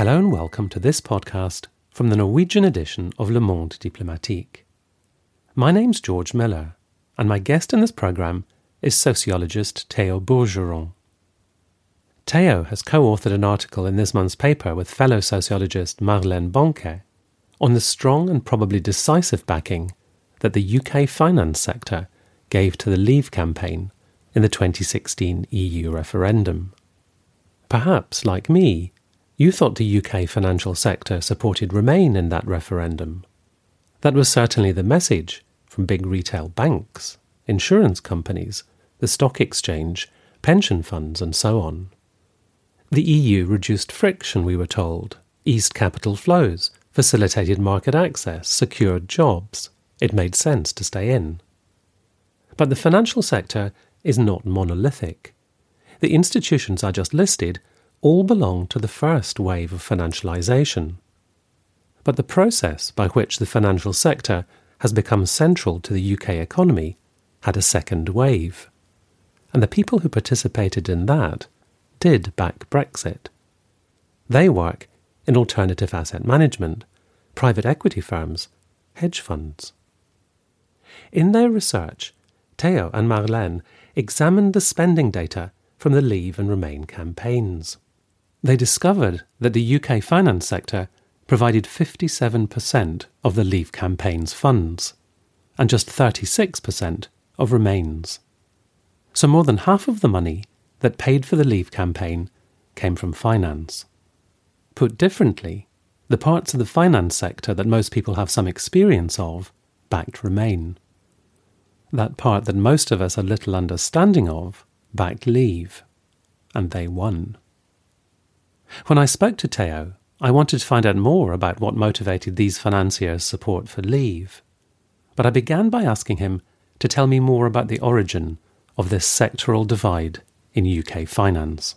Hello and welcome to this podcast from the Norwegian edition of Le Monde Diplomatique. My name's George Miller, and my guest in this programme is sociologist Theo Bourgeron. Theo has co authored an article in this month's paper with fellow sociologist Marlene Benquet on the strong and probably decisive backing that the UK finance sector gave to the Leave campaign in the 2016 EU referendum. Perhaps, like me, you thought the UK financial sector supported Remain in that referendum. That was certainly the message from big retail banks, insurance companies, the stock exchange, pension funds, and so on. The EU reduced friction, we were told, eased capital flows, facilitated market access, secured jobs. It made sense to stay in. But the financial sector is not monolithic. The institutions I just listed all belong to the first wave of financialization. But the process by which the financial sector has become central to the UK economy had a second wave. And the people who participated in that did back Brexit. They work in alternative asset management, private equity firms, hedge funds. In their research, Theo and Marlene examined the spending data from the Leave and Remain campaigns they discovered that the UK finance sector provided 57% of the Leave campaign's funds and just 36% of Remain's. So more than half of the money that paid for the Leave campaign came from finance. Put differently, the parts of the finance sector that most people have some experience of backed Remain. That part that most of us are little understanding of backed Leave, and they won. When I spoke to Theo, I wanted to find out more about what motivated these financiers' support for Leave. But I began by asking him to tell me more about the origin of this sectoral divide in UK finance.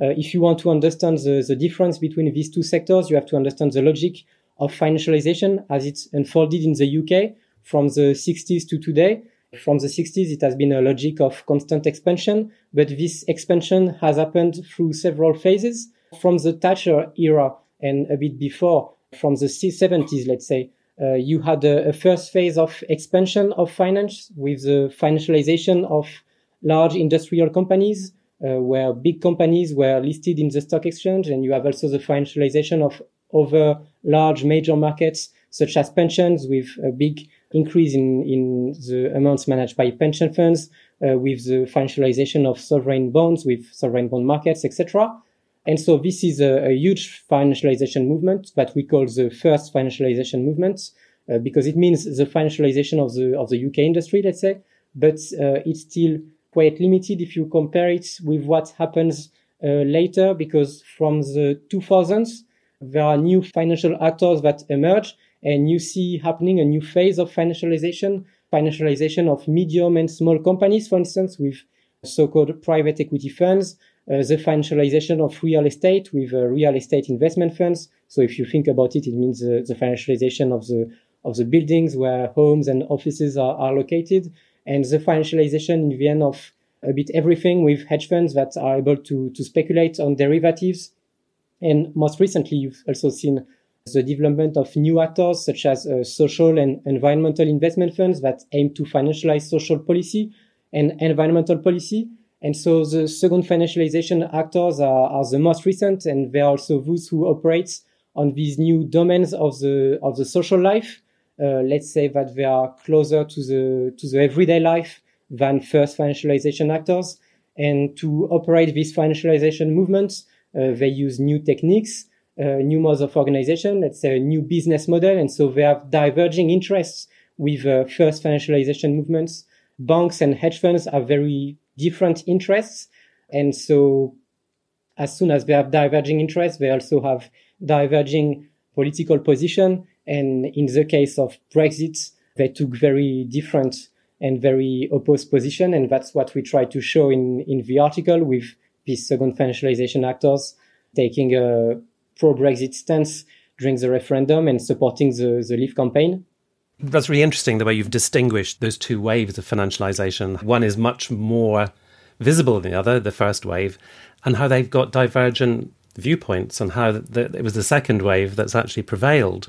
Uh, if you want to understand the, the difference between these two sectors, you have to understand the logic of financialization as it's unfolded in the UK from the 60s to today. From the 60s, it has been a logic of constant expansion, but this expansion has happened through several phases. From the Thatcher era and a bit before, from the 70s, let's say, uh, you had a, a, first phase of expansion of finance with the financialization of large industrial companies, uh, where big companies were listed in the stock exchange, and you have also the financialization of other large major markets, such as pensions, with a big increase in, in the amounts managed by pension funds, uh, with the financialization of sovereign bonds, with sovereign bond markets, etc. And so this is a, a, huge financialization movement that we call the first financialization movement, uh, because it means the financialization of the of the UK industry, let's say, but uh, it's still quite limited if you compare it with what happens uh, later, because from the 2000s there are new financial actors that emerge and you see happening a new phase of financialization, financialization of medium and small companies, for instance, with so-called private equity funds, uh, the financialization of real estate with uh, real estate investment funds. So if you think about it, it means uh, the financialization of the of the buildings where homes and offices are, are located, and the financialization in the end of a bit everything with hedge funds that are able to to speculate on derivatives. And most recently, you've also seen the development of new actors such as uh, social and environmental investment funds that aim to financialize social policy and environmental policy. And so the second financialization actors are, are the most recent, and they're also those who operate on these new domains of the of the social life. Uh, let's say that they are closer to the to the everyday life than first financialization actors. And to operate these financialization movements, uh, they use new techniques new modes of organization, let's say a new business model. And so they have diverging interests with uh, first financialization movements. Banks and hedge funds have very different interests. And so as soon as they have diverging interests, they also have diverging political position. And in the case of Brexit, they took very different and very opposed position. And that's what we try to show in, in the article with these second financialization actors taking a pro Brexit stance during the referendum and supporting the, the Leave campaign. That's really interesting the way you've distinguished those two waves of financialization. One is much more visible than the other, the first wave, and how they've got divergent viewpoints and how the, it was the second wave that's actually prevailed.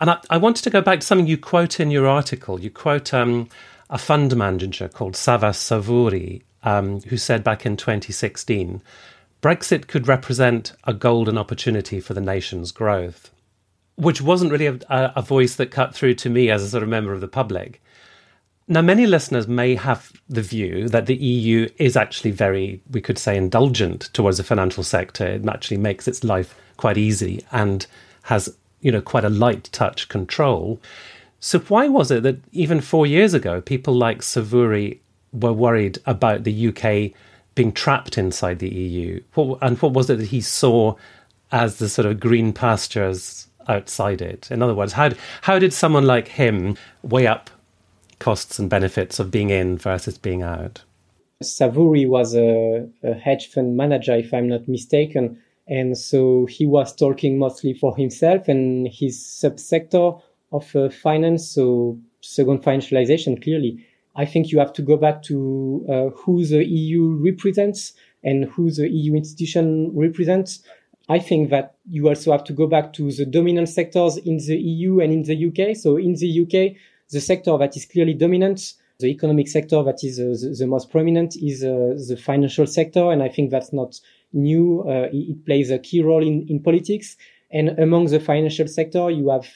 And I, I, wanted to go back to something you quote in your article. You quote um, a fund manager called Savas Savouri, um, who said back in 2016 Brexit could represent a golden opportunity for the nation's growth, which wasn't really a, a voice that cut through to me as a sort of member of the public. Now, many listeners may have the view that the EU is actually very, we could say, indulgent towards the financial sector. It actually makes its life quite easy and has, you know, quite a light touch control. So, why was it that even four years ago, people like Savouri were worried about the UK being trapped inside the EU? What, and what was it that he saw as the sort of green pastures outside it? In other words, how, how did someone like him weigh up costs and benefits of being in versus being out? Savouri was a, a, hedge fund manager, if I'm not mistaken. And so he was talking mostly for himself and his subsector of uh, finance, so second financialization, clearly. I think you have to go back to uh, who the EU represents and who the EU institution represents. I think that you also have to go back to the dominant sectors in the EU and in the UK. So in the UK, the sector that is clearly dominant, the economic sector that is uh, the, the, most prominent is uh, the financial sector. And I think that's not new. Uh, it, plays a key role in, in politics. And among the financial sector, you have,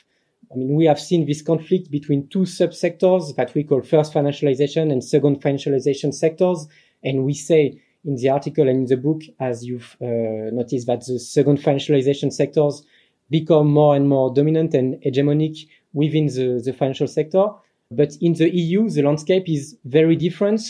I mean, we have seen this conflict between two subsectors that we call first financialization and second financialization sectors. And we say in the article and in the book, as you've uh, noticed, that the second financialization sectors become more and more dominant and hegemonic within the, the financial sector. But in the EU, the landscape is very different.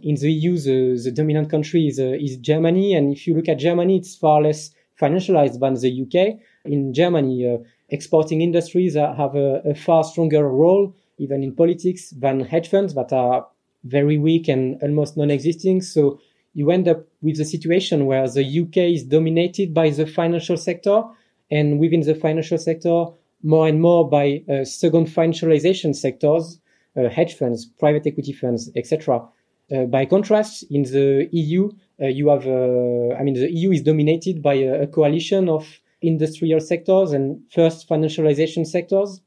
In the EU, the, the dominant country is, uh, is Germany. And if you look at Germany, it's far less financialized than the UK. In Germany, uh, exporting industries have a, a, far stronger role, even in politics, than hedge funds that are very weak and almost non-existing. So you end up with a situation where the UK is dominated by the financial sector. And within the financial sector, more and more by uh, second financialization sectors, uh, hedge funds, private equity funds, etc. Uh, by contrast, in the EU, uh, you have, uh, I mean, the EU is dominated by a, a, coalition of industrial sectors and first financialization sectors.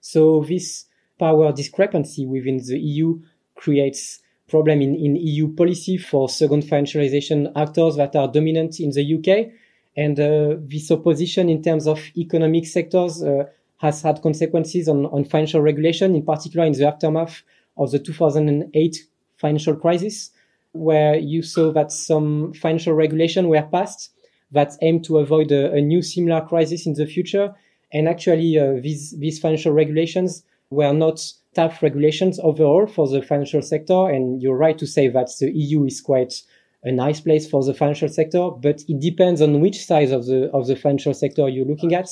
So this power discrepancy within the EU creates problem in, in EU policy for second financialization actors that are dominant in the UK and uh, this opposition in terms of economic sectors uh, has had consequences on, on financial regulation, in particular in the aftermath of the 2008 financial crisis, where you saw that some financial regulation were passed that aimed to avoid a, a new similar crisis in the future. And actually, uh, these, these financial regulations were not tough regulations overall for the financial sector. And you're right to say that the EU is quite a nice place for the financial sector, but it depends on which size of the of the financial sector you're looking at.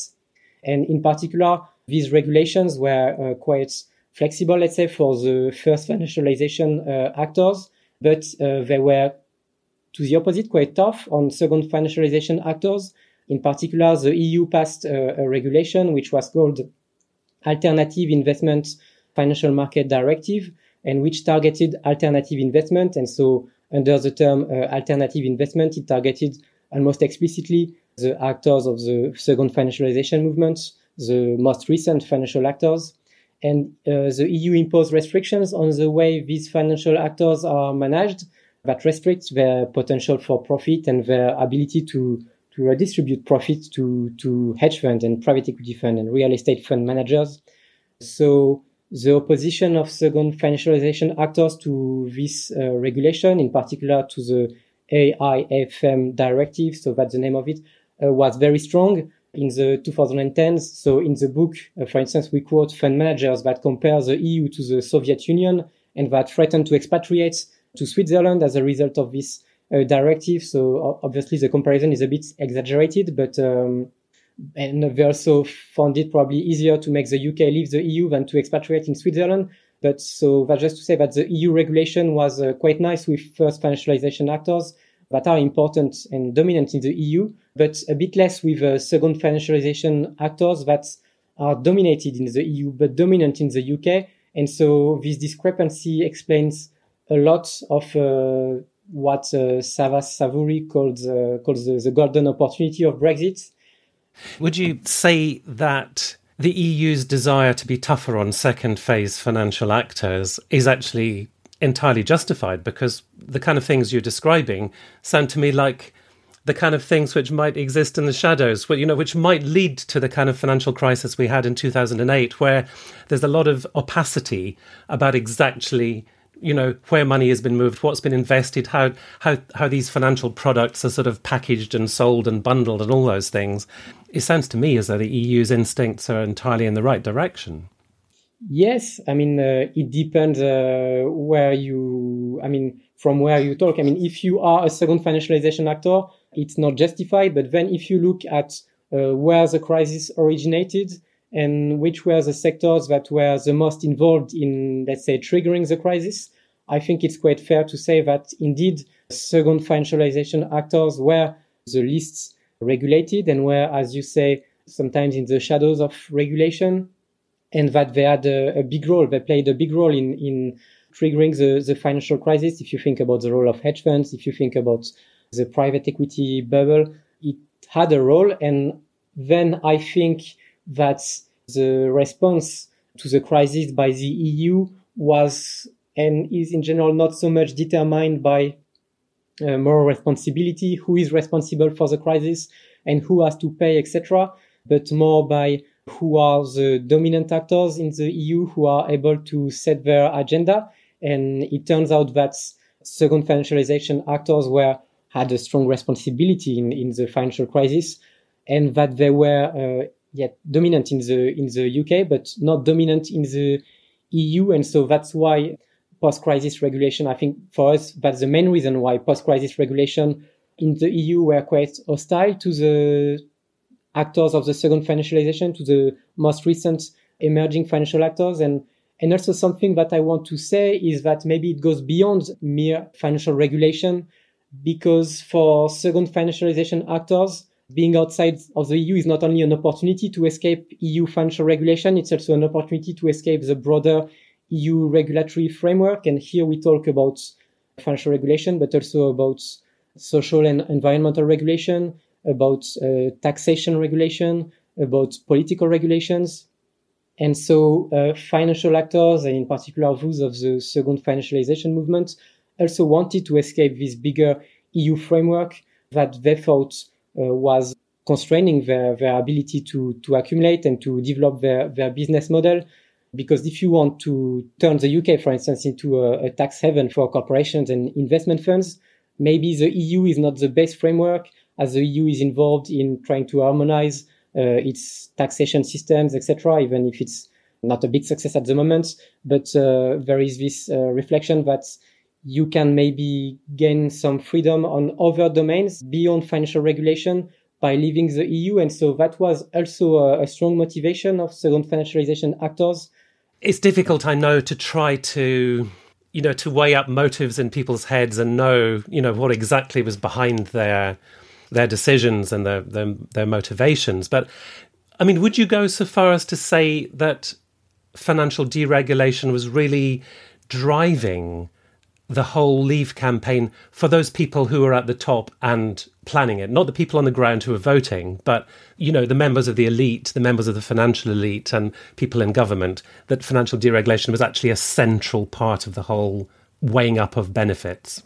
And in particular, these regulations were uh, quite flexible, let's say, for the first financialization uh, actors, but uh, they were, to the opposite, quite tough on second financialization actors. In particular, the EU passed uh, a regulation which was called Alternative Investment Financial Market Directive, and which targeted alternative investment. And so under the term uh, alternative investment, it targeted almost explicitly the actors of the second financialization movement, the most recent financial actors. And uh, the EU imposed restrictions on the way these financial actors are managed that restricts their potential for profit and their ability to, to redistribute profits to, to hedge fund and private equity fund and real estate fund managers. So the opposition of second financialization actors to this uh, regulation, in particular to the AIFM directive, so that's the name of it, uh, was very strong in the 2010s. So in the book, uh, for instance, we quote fund managers that compare the EU to the Soviet Union and that threaten to expatriate to Switzerland as a result of this uh, directive. So obviously the comparison is a bit exaggerated, but um, and they also found it probably easier to make the UK leave the EU than to expatriate in Switzerland. But so that's just to say that the EU regulation was uh, quite nice with first financialization actors that are important and dominant in the EU, but a bit less with uh, second financialization actors that are dominated in the EU but dominant in the UK. And so this discrepancy explains a lot of uh, what uh, Savas Savouri calls, uh, calls the, the golden opportunity of Brexit. Would you say that the EU's desire to be tougher on second phase financial actors is actually entirely justified because the kind of things you're describing sound to me like the kind of things which might exist in the shadows, you know, which might lead to the kind of financial crisis we had in 2008, where there's a lot of opacity about exactly you know where money has been moved, what's been invested, how how how these financial products are sort of packaged and sold and bundled, and all those things. It sounds to me as though the EU's instincts are entirely in the right direction. Yes, I mean uh, it depends uh, where you. I mean from where you talk. I mean if you are a second financialization actor, it's not justified. But then if you look at uh, where the crisis originated and which were the sectors that were the most involved in, let's say, triggering the crisis, I think it's quite fair to say that indeed second financialization actors were the least regulated and were, as you say, sometimes in the shadows of regulation and that they had a, a big role. They played a big role in, in triggering the, the financial crisis. If you think about the role of hedge funds, if you think about the private equity bubble, it had a role. And then I think that the response to the crisis by the EU was and is in general not so much determined by uh, moral responsibility, who is responsible for the crisis and who has to pay, etc., but more by who are the dominant actors in the EU who are able to set their agenda. And it turns out that second financialization actors were had a strong responsibility in, in the financial crisis and that they were uh, yet dominant in the in the UK, but not dominant in the EU, and so that's why post-crisis regulation. I think for us, that's the main reason why post-crisis regulation in the EU were quite hostile to the actors of the second financialization, to the most recent emerging financial actors, and and also something that I want to say is that maybe it goes beyond mere financial regulation, because for second financialization actors, being outside of the EU is not only an opportunity to escape EU financial regulation, it's also an opportunity to escape the broader EU regulatory framework. And here we talk about financial regulation, but also about social and environmental regulation, about uh, taxation regulation, about political regulations. And so uh, financial actors, and in particular those of the second financialization movement, also wanted to escape this bigger EU framework that they thought uh, was constraining their, their ability to, to accumulate and to develop their, their business model. Because if you want to turn the UK, for instance, into a, a tax haven for corporations and investment funds, maybe the EU is not the best framework as the EU is involved in trying to harmonize uh, its taxation systems, etc., even if it's not a big success at the moment. But uh, there is this uh, reflection that you can maybe gain some freedom on other domains beyond financial regulation by leaving the EU. And so that was also a, a strong motivation of second financialization actors. It's difficult, I know, to try to you know to weigh up motives in people's heads and know you know what exactly was behind their their decisions and their their, their motivations. But i mean would you go so far as to say that financial deregulation was really driving the whole Leave campaign for those people who are at the top and planning it, not the people on the ground who are voting, but you know the members of the elite, the members of the financial elite, and people in government. That financial deregulation was actually a central part of the whole weighing up of benefits.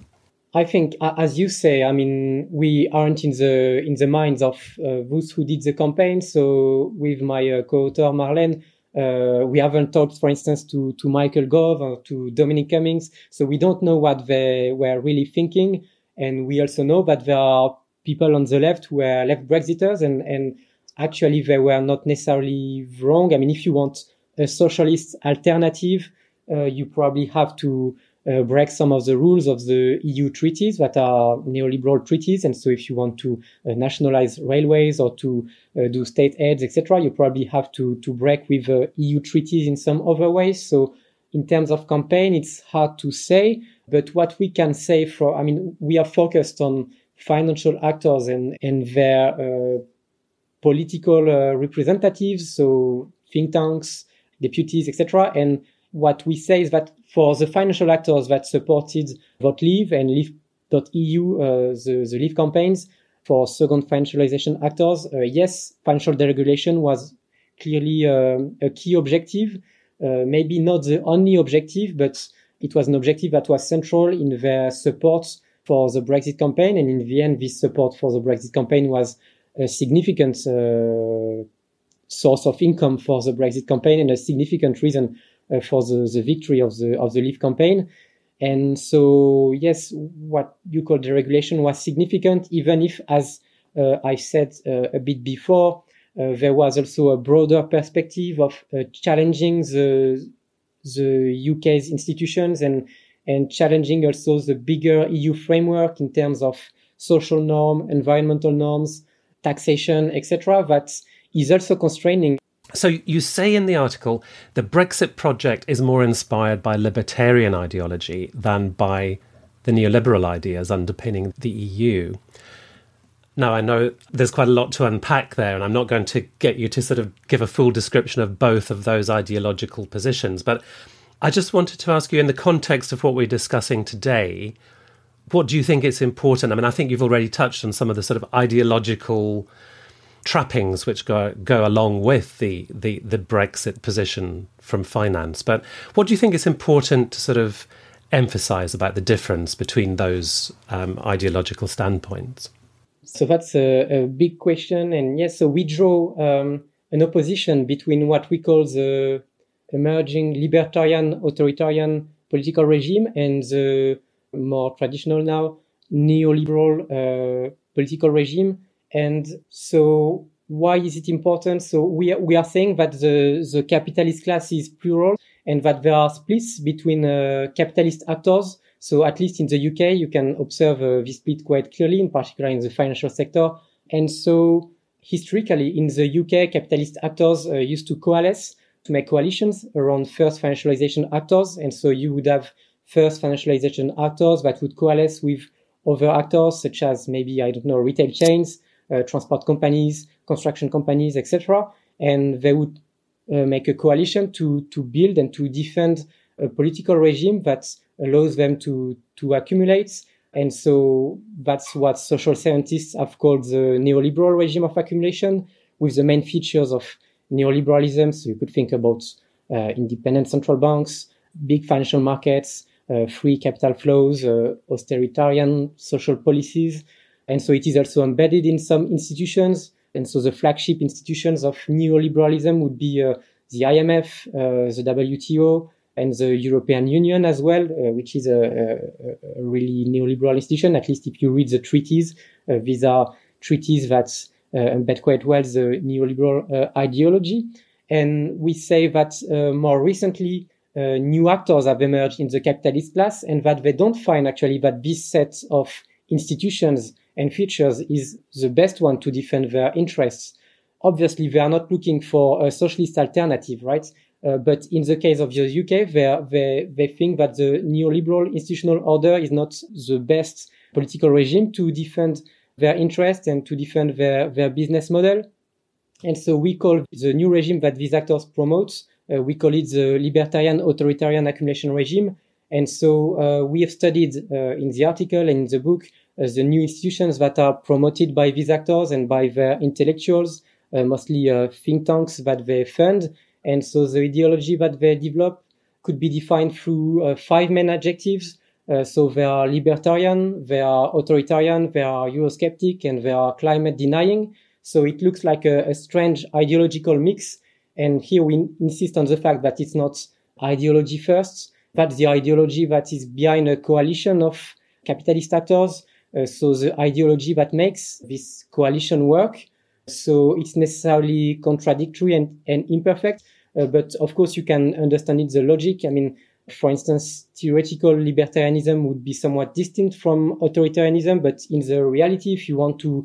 I think, as you say, I mean, we aren't in the in the minds of uh, those who did the campaign. So, with my uh, co-author Marlene, uh, we haven't talked, for instance, to, to Michael Gove or to Dominic Cummings. So we don't know what they were really thinking. And we also know that there are people on the left who are left Brexiters and, and actually they were not necessarily wrong. I mean, if you want a socialist alternative, uh, you probably have to uh, break some of the rules of the EU treaties that are neoliberal treaties. And so, if you want to uh, nationalize railways or to uh, do state aids, etc., you probably have to to break with uh, EU treaties in some other ways. So, in terms of campaign, it's hard to say. But what we can say for, I mean, we are focused on financial actors and and their uh, political uh, representatives, so think tanks, deputies, etc. And what we say is that for the financial actors that supported Vote Leave and Leave EU, uh, the, the leave campaigns for second financialization actors. Uh, yes, financial deregulation was clearly um, a key objective, uh, maybe not the only objective, but it was an objective that was central in their support for the Brexit campaign. And in the end, this support for the Brexit campaign was a significant uh, source of income for the Brexit campaign and a significant reason uh, for the, the victory of the of the Leave campaign. And so, yes, what you call deregulation was significant, even if, as uh, I said uh, a bit before, uh, there was also a broader perspective of uh, challenging the the UK's institutions and and challenging also the bigger EU framework in terms of social norm, environmental norms, taxation, etc. That is also constraining. So you say in the article the Brexit project is more inspired by libertarian ideology than by the neoliberal ideas underpinning the EU. Now, I know there's quite a lot to unpack there, and I'm not going to get you to sort of give a full description of both of those ideological positions. But I just wanted to ask you, in the context of what we're discussing today, what do you think is important? I mean, I think you've already touched on some of the sort of ideological trappings which go go along with the, the, the Brexit position from finance. But what do you think is important to sort of emphasize about the difference between those um, ideological standpoints? So that's a, a, big question. And yes, so we draw um, an opposition between what we call the emerging libertarian authoritarian political regime and the more traditional now neoliberal uh, political regime and so why is it important? So we are, we are saying that the, the capitalist class is plural and that there are splits between uh, capitalist actors. So at least in the UK, you can observe uh, this split quite clearly, in particular in the financial sector. And so historically in the UK, capitalist actors uh, used to coalesce to make coalitions around first financialization actors. And so you would have first financialization actors that would coalesce with other actors such as maybe, I don't know, retail chains, transport companies, construction companies, etc. And they would uh, make a coalition to to build and to defend a political regime that allows them to to accumulate. And so that's what social scientists have called the neoliberal regime of accumulation, with the main features of neoliberalism. So you could think about uh, independent central banks, big financial markets, uh, free capital flows, uh, authoritarian social policies, and so it is also embedded in some institutions. And so the flagship institutions of neoliberalism would be uh, the IMF, uh, the WTO, and the European Union as well, uh, which is a, a, a, really neoliberal institution. At least if you read the treaties, uh, these are treaties that uh, embed quite well the neoliberal uh, ideology. And we say that more recently, new actors have emerged in the capitalist class and that they don't find actually that this set of institutions and features is the best one to defend their interests. Obviously, they are not looking for a socialist alternative, right? Uh, but in the case of the UK, they, they think that the neoliberal institutional order is not the best political regime to defend their interests and to defend their, their business model. And so we call the new regime that these actors promote, uh, we call it the libertarian authoritarian accumulation regime. And so uh, we have studied uh, in the article and in the book the new institutions that are promoted by these actors and by their intellectuals, uh, mostly uh, think tanks that they fund. And so the ideology that they develop could be defined through uh, five main adjectives. So they are libertarian, they are authoritarian, they are Eurosceptic, and they are climate denying. So it looks like a, a strange ideological mix. And here we insist on the fact that it's not ideology first, that's the ideology that is behind a coalition of capitalist actors so the ideology that makes this coalition work. So it's necessarily contradictory and, and imperfect. Uh, but of course, you can understand it, the logic. I mean, for instance, theoretical libertarianism would be somewhat distinct from authoritarianism. But in the reality, if you want to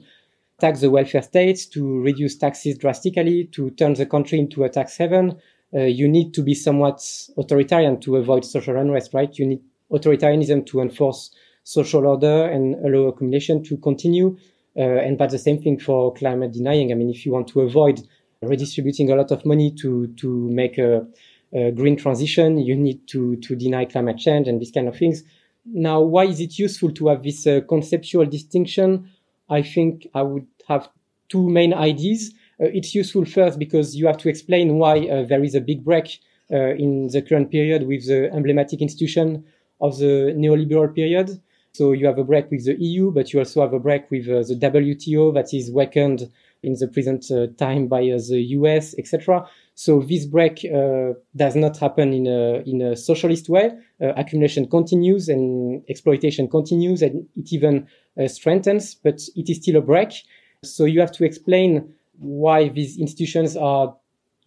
tax the welfare states, to reduce taxes drastically, to turn the country into a tax haven, uh, you need to be somewhat authoritarian to avoid social unrest, right? You need authoritarianism to enforce social order and allow accumulation to continue. Uh, and that's the same thing for climate denying. I mean, if you want to avoid redistributing a lot of money to to make a, a green transition, you need to to deny climate change and these kind of things. now, why is it useful to have this uh, conceptual distinction? I think I would have two main ideas. Uh, it's useful first because you have to explain why uh, there is a big break uh, in the current period with the emblematic institution of the neoliberal period. So you have a break with the EU, but you also have a break with uh, the WTO that is weakened in the present uh, time by uh, the US, etc. So this break uh, does not happen in a in a socialist way. Uh, accumulation continues and exploitation continues, and it even uh, strengthens. But it is still a break. So you have to explain why these institutions are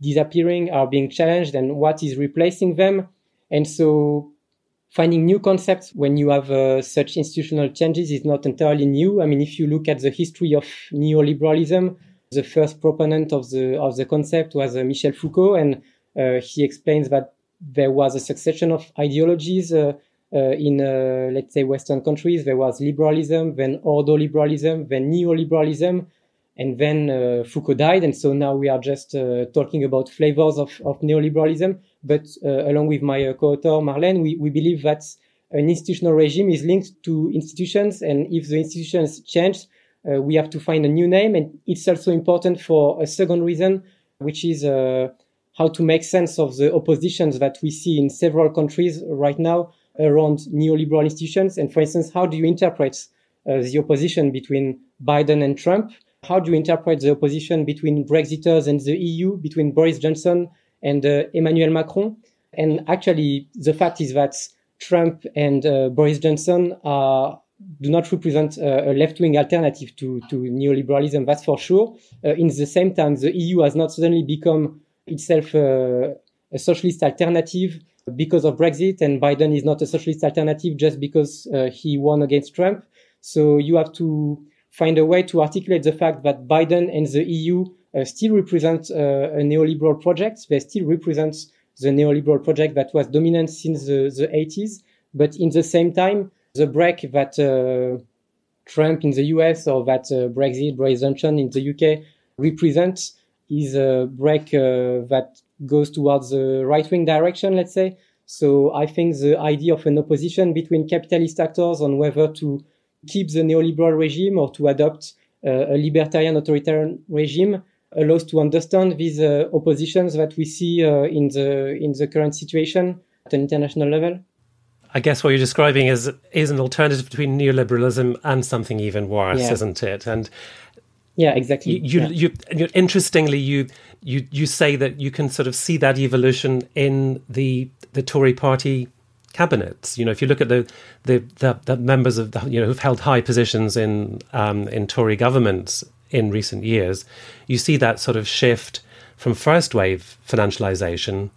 disappearing, are being challenged, and what is replacing them. And so finding new concepts when you have uh, such institutional changes is not entirely new. I mean, if you look at the history of neoliberalism, the first proponent of the of the concept was uh, Michel Foucault, and uh, he explains that there was a succession of ideologies uh, uh, in uh, let's say Western countries. There was liberalism, then ordoliberalism, then neoliberalism, and then Foucault died, and so now we are just talking about flavors of, of neoliberalism. But along with my co-author Marlène, we, we believe that an institutional regime is linked to institutions, and if the institutions change, uh, we have to find a new name. And it's also important for a second reason, which is uh, how to make sense of the oppositions that we see in several countries right now around neoliberal institutions. And for instance, how do you interpret uh, the opposition between Biden and Trump? How do you interpret the opposition between Brexiters and the EU, between Boris Johnson and uh, Emmanuel Macron? And actually, the fact is that Trump and uh, Boris Johnson are do not represent uh, a left-wing alternative to, to neoliberalism, that's for sure. Uh, in the same time, the EU has not suddenly become itself uh, a socialist alternative because of Brexit, and Biden is not a socialist alternative just because uh, he won against Trump. So you have to find a way to articulate the fact that Biden and the EU uh, still represent uh, a neoliberal project. They still represent the neoliberal project that was dominant since the, the 80s. But in the same time, the break that uh, Trump in the US or that uh, Brexit, Boris in the UK represents is a break uh, that goes towards the right wing direction, let's say. So I think the idea of an opposition between capitalist actors on whether to keep the neoliberal regime or to adopt uh, a libertarian authoritarian regime allows to understand these uh, oppositions that we see uh, in the in the current situation at an international level. I guess what you're describing is is an alternative between neoliberalism and something even worse, yeah. isn't it? And yeah, exactly. You, yeah. you, you, interestingly, you, you, you say that you can sort of see that evolution in the the Tory party cabinets. You know, if you look at the the, the, the members of the, you know who've held high positions in um, in Tory governments in recent years, you see that sort of shift from first wave financialization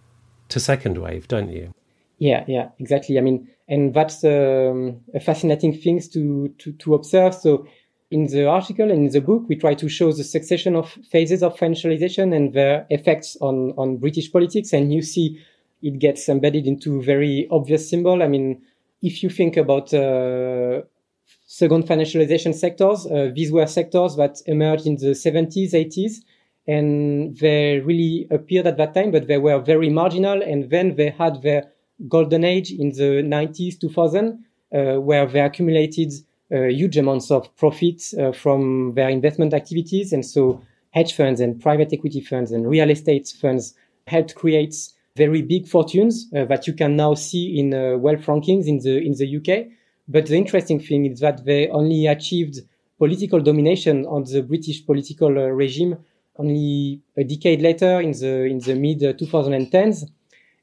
to second wave, don't you? Yeah, yeah, exactly. I mean, and that's um, a fascinating thing to, to, to observe. So in the article and in the book, we try to show the succession of phases of financialization and their effects on, on British politics. And you see it gets embedded into very obvious symbol. I mean, if you think about uh, second financialization sectors, uh, these were sectors that emerged in the 70s, 80s, and they really appeared at that time, but they were very marginal. And then they had their golden age in the 90s, 2000, uh, where they accumulated uh, huge amounts of profits uh, from their investment activities. And so hedge funds and private equity funds and real estate funds helped create very big fortunes uh, that you can now see in uh, wealth rankings in the in the UK. But the interesting thing is that they only achieved political domination on the British political uh, regime only a decade later in the in the mid 2010s.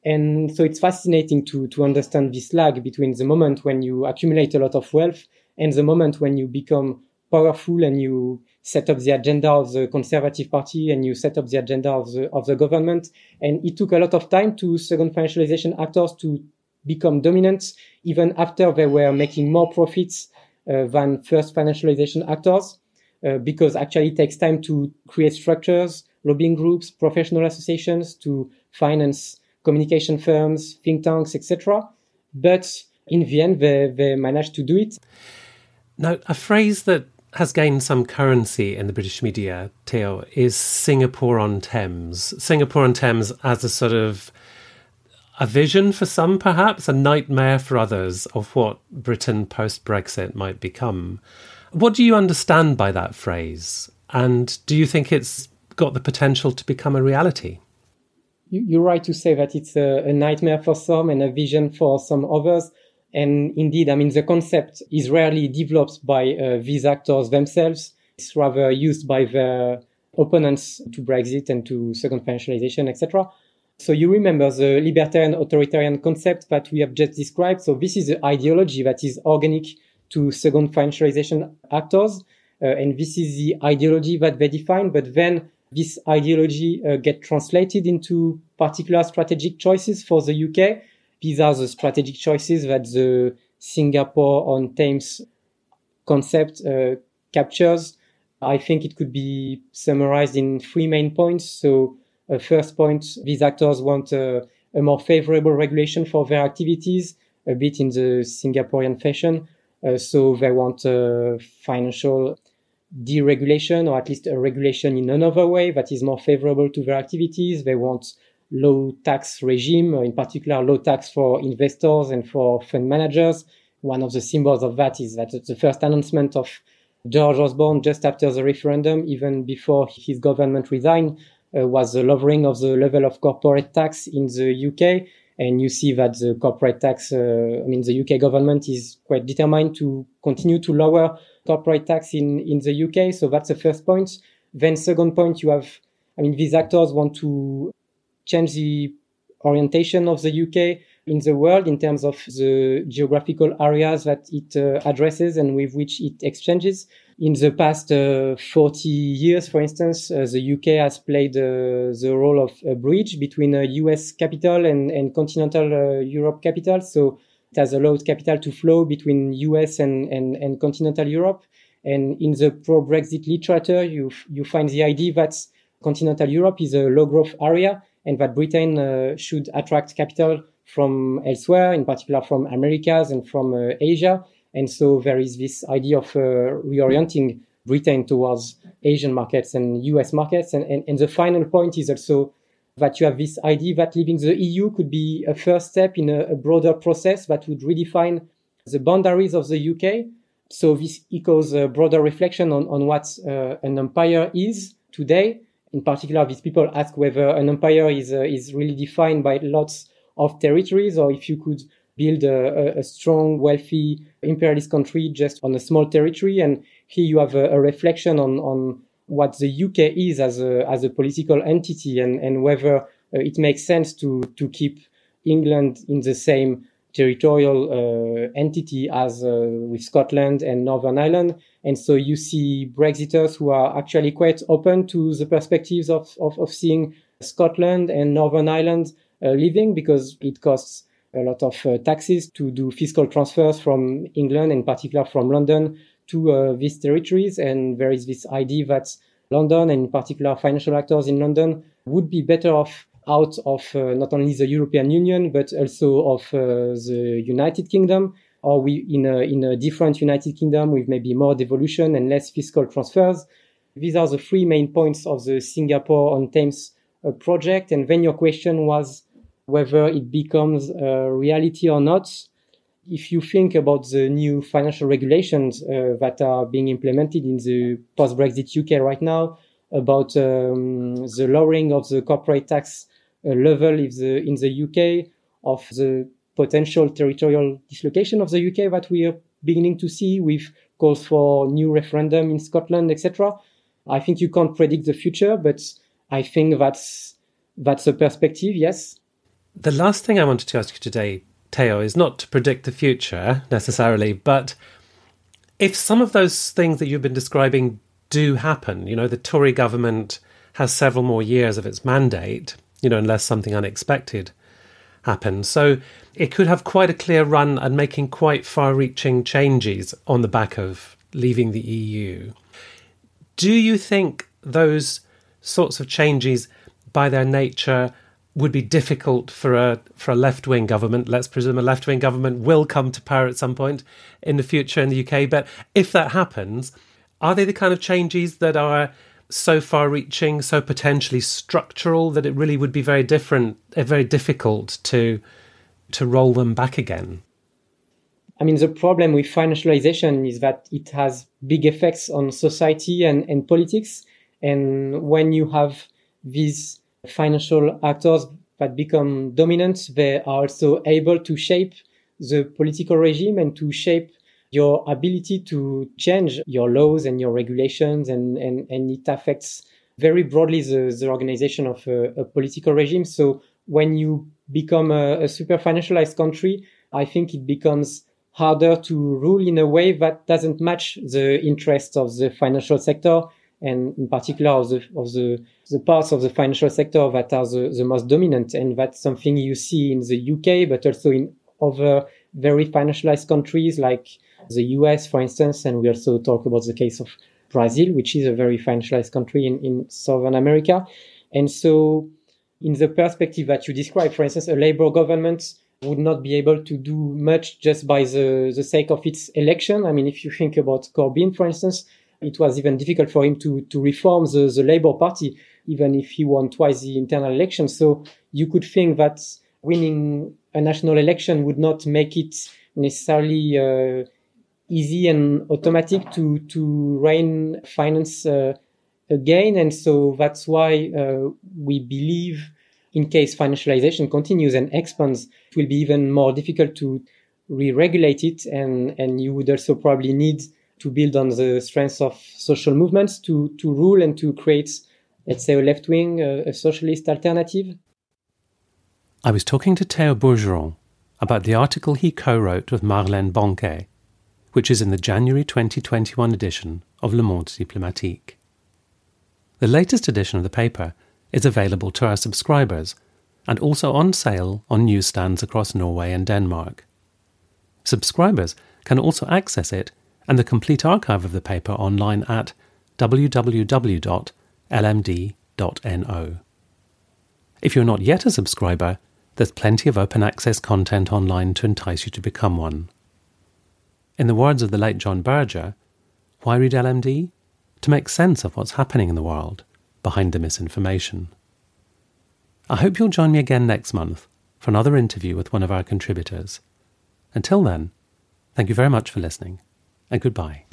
And so it's fascinating to, to understand this lag between the moment when you accumulate a lot of wealth and the moment when you become powerful and you set up the agenda of the conservative party and you set up the agenda of the, of the government. And it took a lot of time to second financialization actors to become dominant, even after they were making more profits uh, than first financialization actors, uh, because actually it takes time to create structures, lobbying groups, professional associations to finance communication firms, think tanks, etc. But in the end, they, they managed to do it. Now, a phrase that has gained some currency in the British media, Theo, is Singapore on Thames. Singapore on Thames as a sort of a vision for some, perhaps, a nightmare for others of what Britain post Brexit might become. What do you understand by that phrase? And do you think it's got the potential to become a reality? You're right to say that it's a, nightmare for some and a vision for some others. And indeed, I mean, the concept is rarely developed by uh, these actors themselves. It's rather used by their opponents to Brexit and to second financialization, etc. So you remember the libertarian authoritarian concept that we have just described. So this is the ideology that is organic to second financialization actors. Uh, and this is the ideology that they define. But then this ideology uh, get translated into particular strategic choices for the UK. These are the strategic choices that the Singapore on Thames concept uh, captures. I think it could be summarized in three main points. So uh, first point, these actors want uh, a more favorable regulation for their activities, a bit in the Singaporean fashion. Uh, so they want financial deregulation or at least a regulation in another way that is more favorable to their activities. They want low tax regime, in particular low tax for investors and for fund managers. One of the symbols of that is that the first announcement of George Osborne just after the referendum, even before his government resigned, uh, was the lowering of the level of corporate tax in the UK. And you see that the corporate tax, uh, I mean, the UK government is quite determined to continue to lower corporate tax in, in the UK. So that's the first point. Then second point, you have, I mean, these actors want to change the orientation of the UK in the world in terms of the geographical areas that it uh, addresses and with which it exchanges. In the past uh, 40 years, for instance, uh, the UK has played uh, the role of a bridge between a US capital and, and continental uh, Europe capital. So it has allowed capital to flow between US and, and, and continental Europe. And in the pro-Brexit literature, you, you find the idea that continental Europe is a low growth area and that Britain uh, should attract capital from elsewhere, in particular from Americas and from uh, Asia. And so there is this idea of uh, reorienting Britain towards Asian markets and US markets. And, and, and the final point is also that you have this idea that leaving the EU could be a first step in a, a broader process that would redefine the boundaries of the UK. So this echoes a broader reflection on, on what uh, an empire is today. In particular, these people ask whether an empire is, uh, is really defined by lots of territories or if you could build a, a, strong, wealthy imperialist country just on a small territory. And here you have a, a reflection on, on what the UK is as a, as a political entity and, and whether uh, it makes sense to, to keep England in the same territorial uh, entity as uh, with Scotland and Northern Ireland. And so you see Brexiters who are actually quite open to the perspectives of, of, of seeing Scotland and Northern Ireland uh, living because it costs a lot of taxes to do fiscal transfers from England, in particular from London, to these territories. And there is this idea that London, and in particular financial actors in London, would be better off out of uh, not only the European Union but also of uh, the United Kingdom, or we in a in a different United Kingdom with maybe more devolution and less fiscal transfers. These are the three main points of the Singapore on Thames uh, project. And then your question was whether it becomes a reality or not. If you think about the new financial regulations uh, that are being implemented in the post-Brexit UK right now, about um, the lowering of the corporate tax level in the, in the UK, of the potential territorial dislocation of the UK that we are beginning to see with calls for new referendum in Scotland, etc. I think you can't predict the future, but I think that's that's a perspective, yes. The last thing I wanted to ask you today, Theo, is not to predict the future necessarily, but if some of those things that you've been describing do happen, you know, the Tory government has several more years of its mandate, you know, unless something unexpected happens. So it could have quite a clear run and making quite far reaching changes on the back of leaving the EU. Do you think those sorts of changes, by their nature, would be difficult for a for a left wing government. Let's presume a left wing government will come to power at some point in the future in the UK. But if that happens, are they the kind of changes that are so far reaching, so potentially structural that it really would be very different, uh, very difficult to to roll them back again? I mean, the problem with financialization is that it has big effects on society and, and politics. And when you have these financial actors that become dominant, they are also able to shape the political regime and to shape your ability to change your laws and your regulations and, and, and it affects very broadly the, the organization of a, a political regime. So when you become a, a super financialized country, I think it becomes harder to rule in a way that doesn't match the interests of the financial sector and in particular of the, of the, the parts of the financial sector that are the, the most dominant. And that's something you see in the UK, but also in other very financialized countries like the US, for instance. And we also talk about the case of Brazil, which is a very financialized country in, in Southern America. And so in the perspective that you describe, for instance, a labor government would not be able to do much just by the, the sake of its election. I mean, if you think about Corbyn, for instance, it was even difficult for him to, to reform the, the Labour Party, even if he won twice the internal election. So you could think that winning a national election would not make it necessarily uh, easy and automatic to, to rein finance uh, again. And so that's why uh, we believe in case financialization continues and expands, it will be even more difficult to re-regulate it. And, and you would also probably need to build on the strengths of social movements to, to rule and to create, let's say, a left wing, a, a socialist alternative. I was talking to Theo Bourgeron about the article he co wrote with Marlène Benquet, which is in the January 2021 edition of Le Monde Diplomatique. The latest edition of the paper is available to our subscribers and also on sale on newsstands across Norway and Denmark. Subscribers can also access it and the complete archive of the paper online at www.lmd.no. If you're not yet a subscriber, there's plenty of open access content online to entice you to become one. In the words of the late John Berger, why read LMD? To make sense of what's happening in the world behind the misinformation. I hope you'll join me again next month for another interview with one of our contributors. Until then, thank you very much for listening, and goodbye.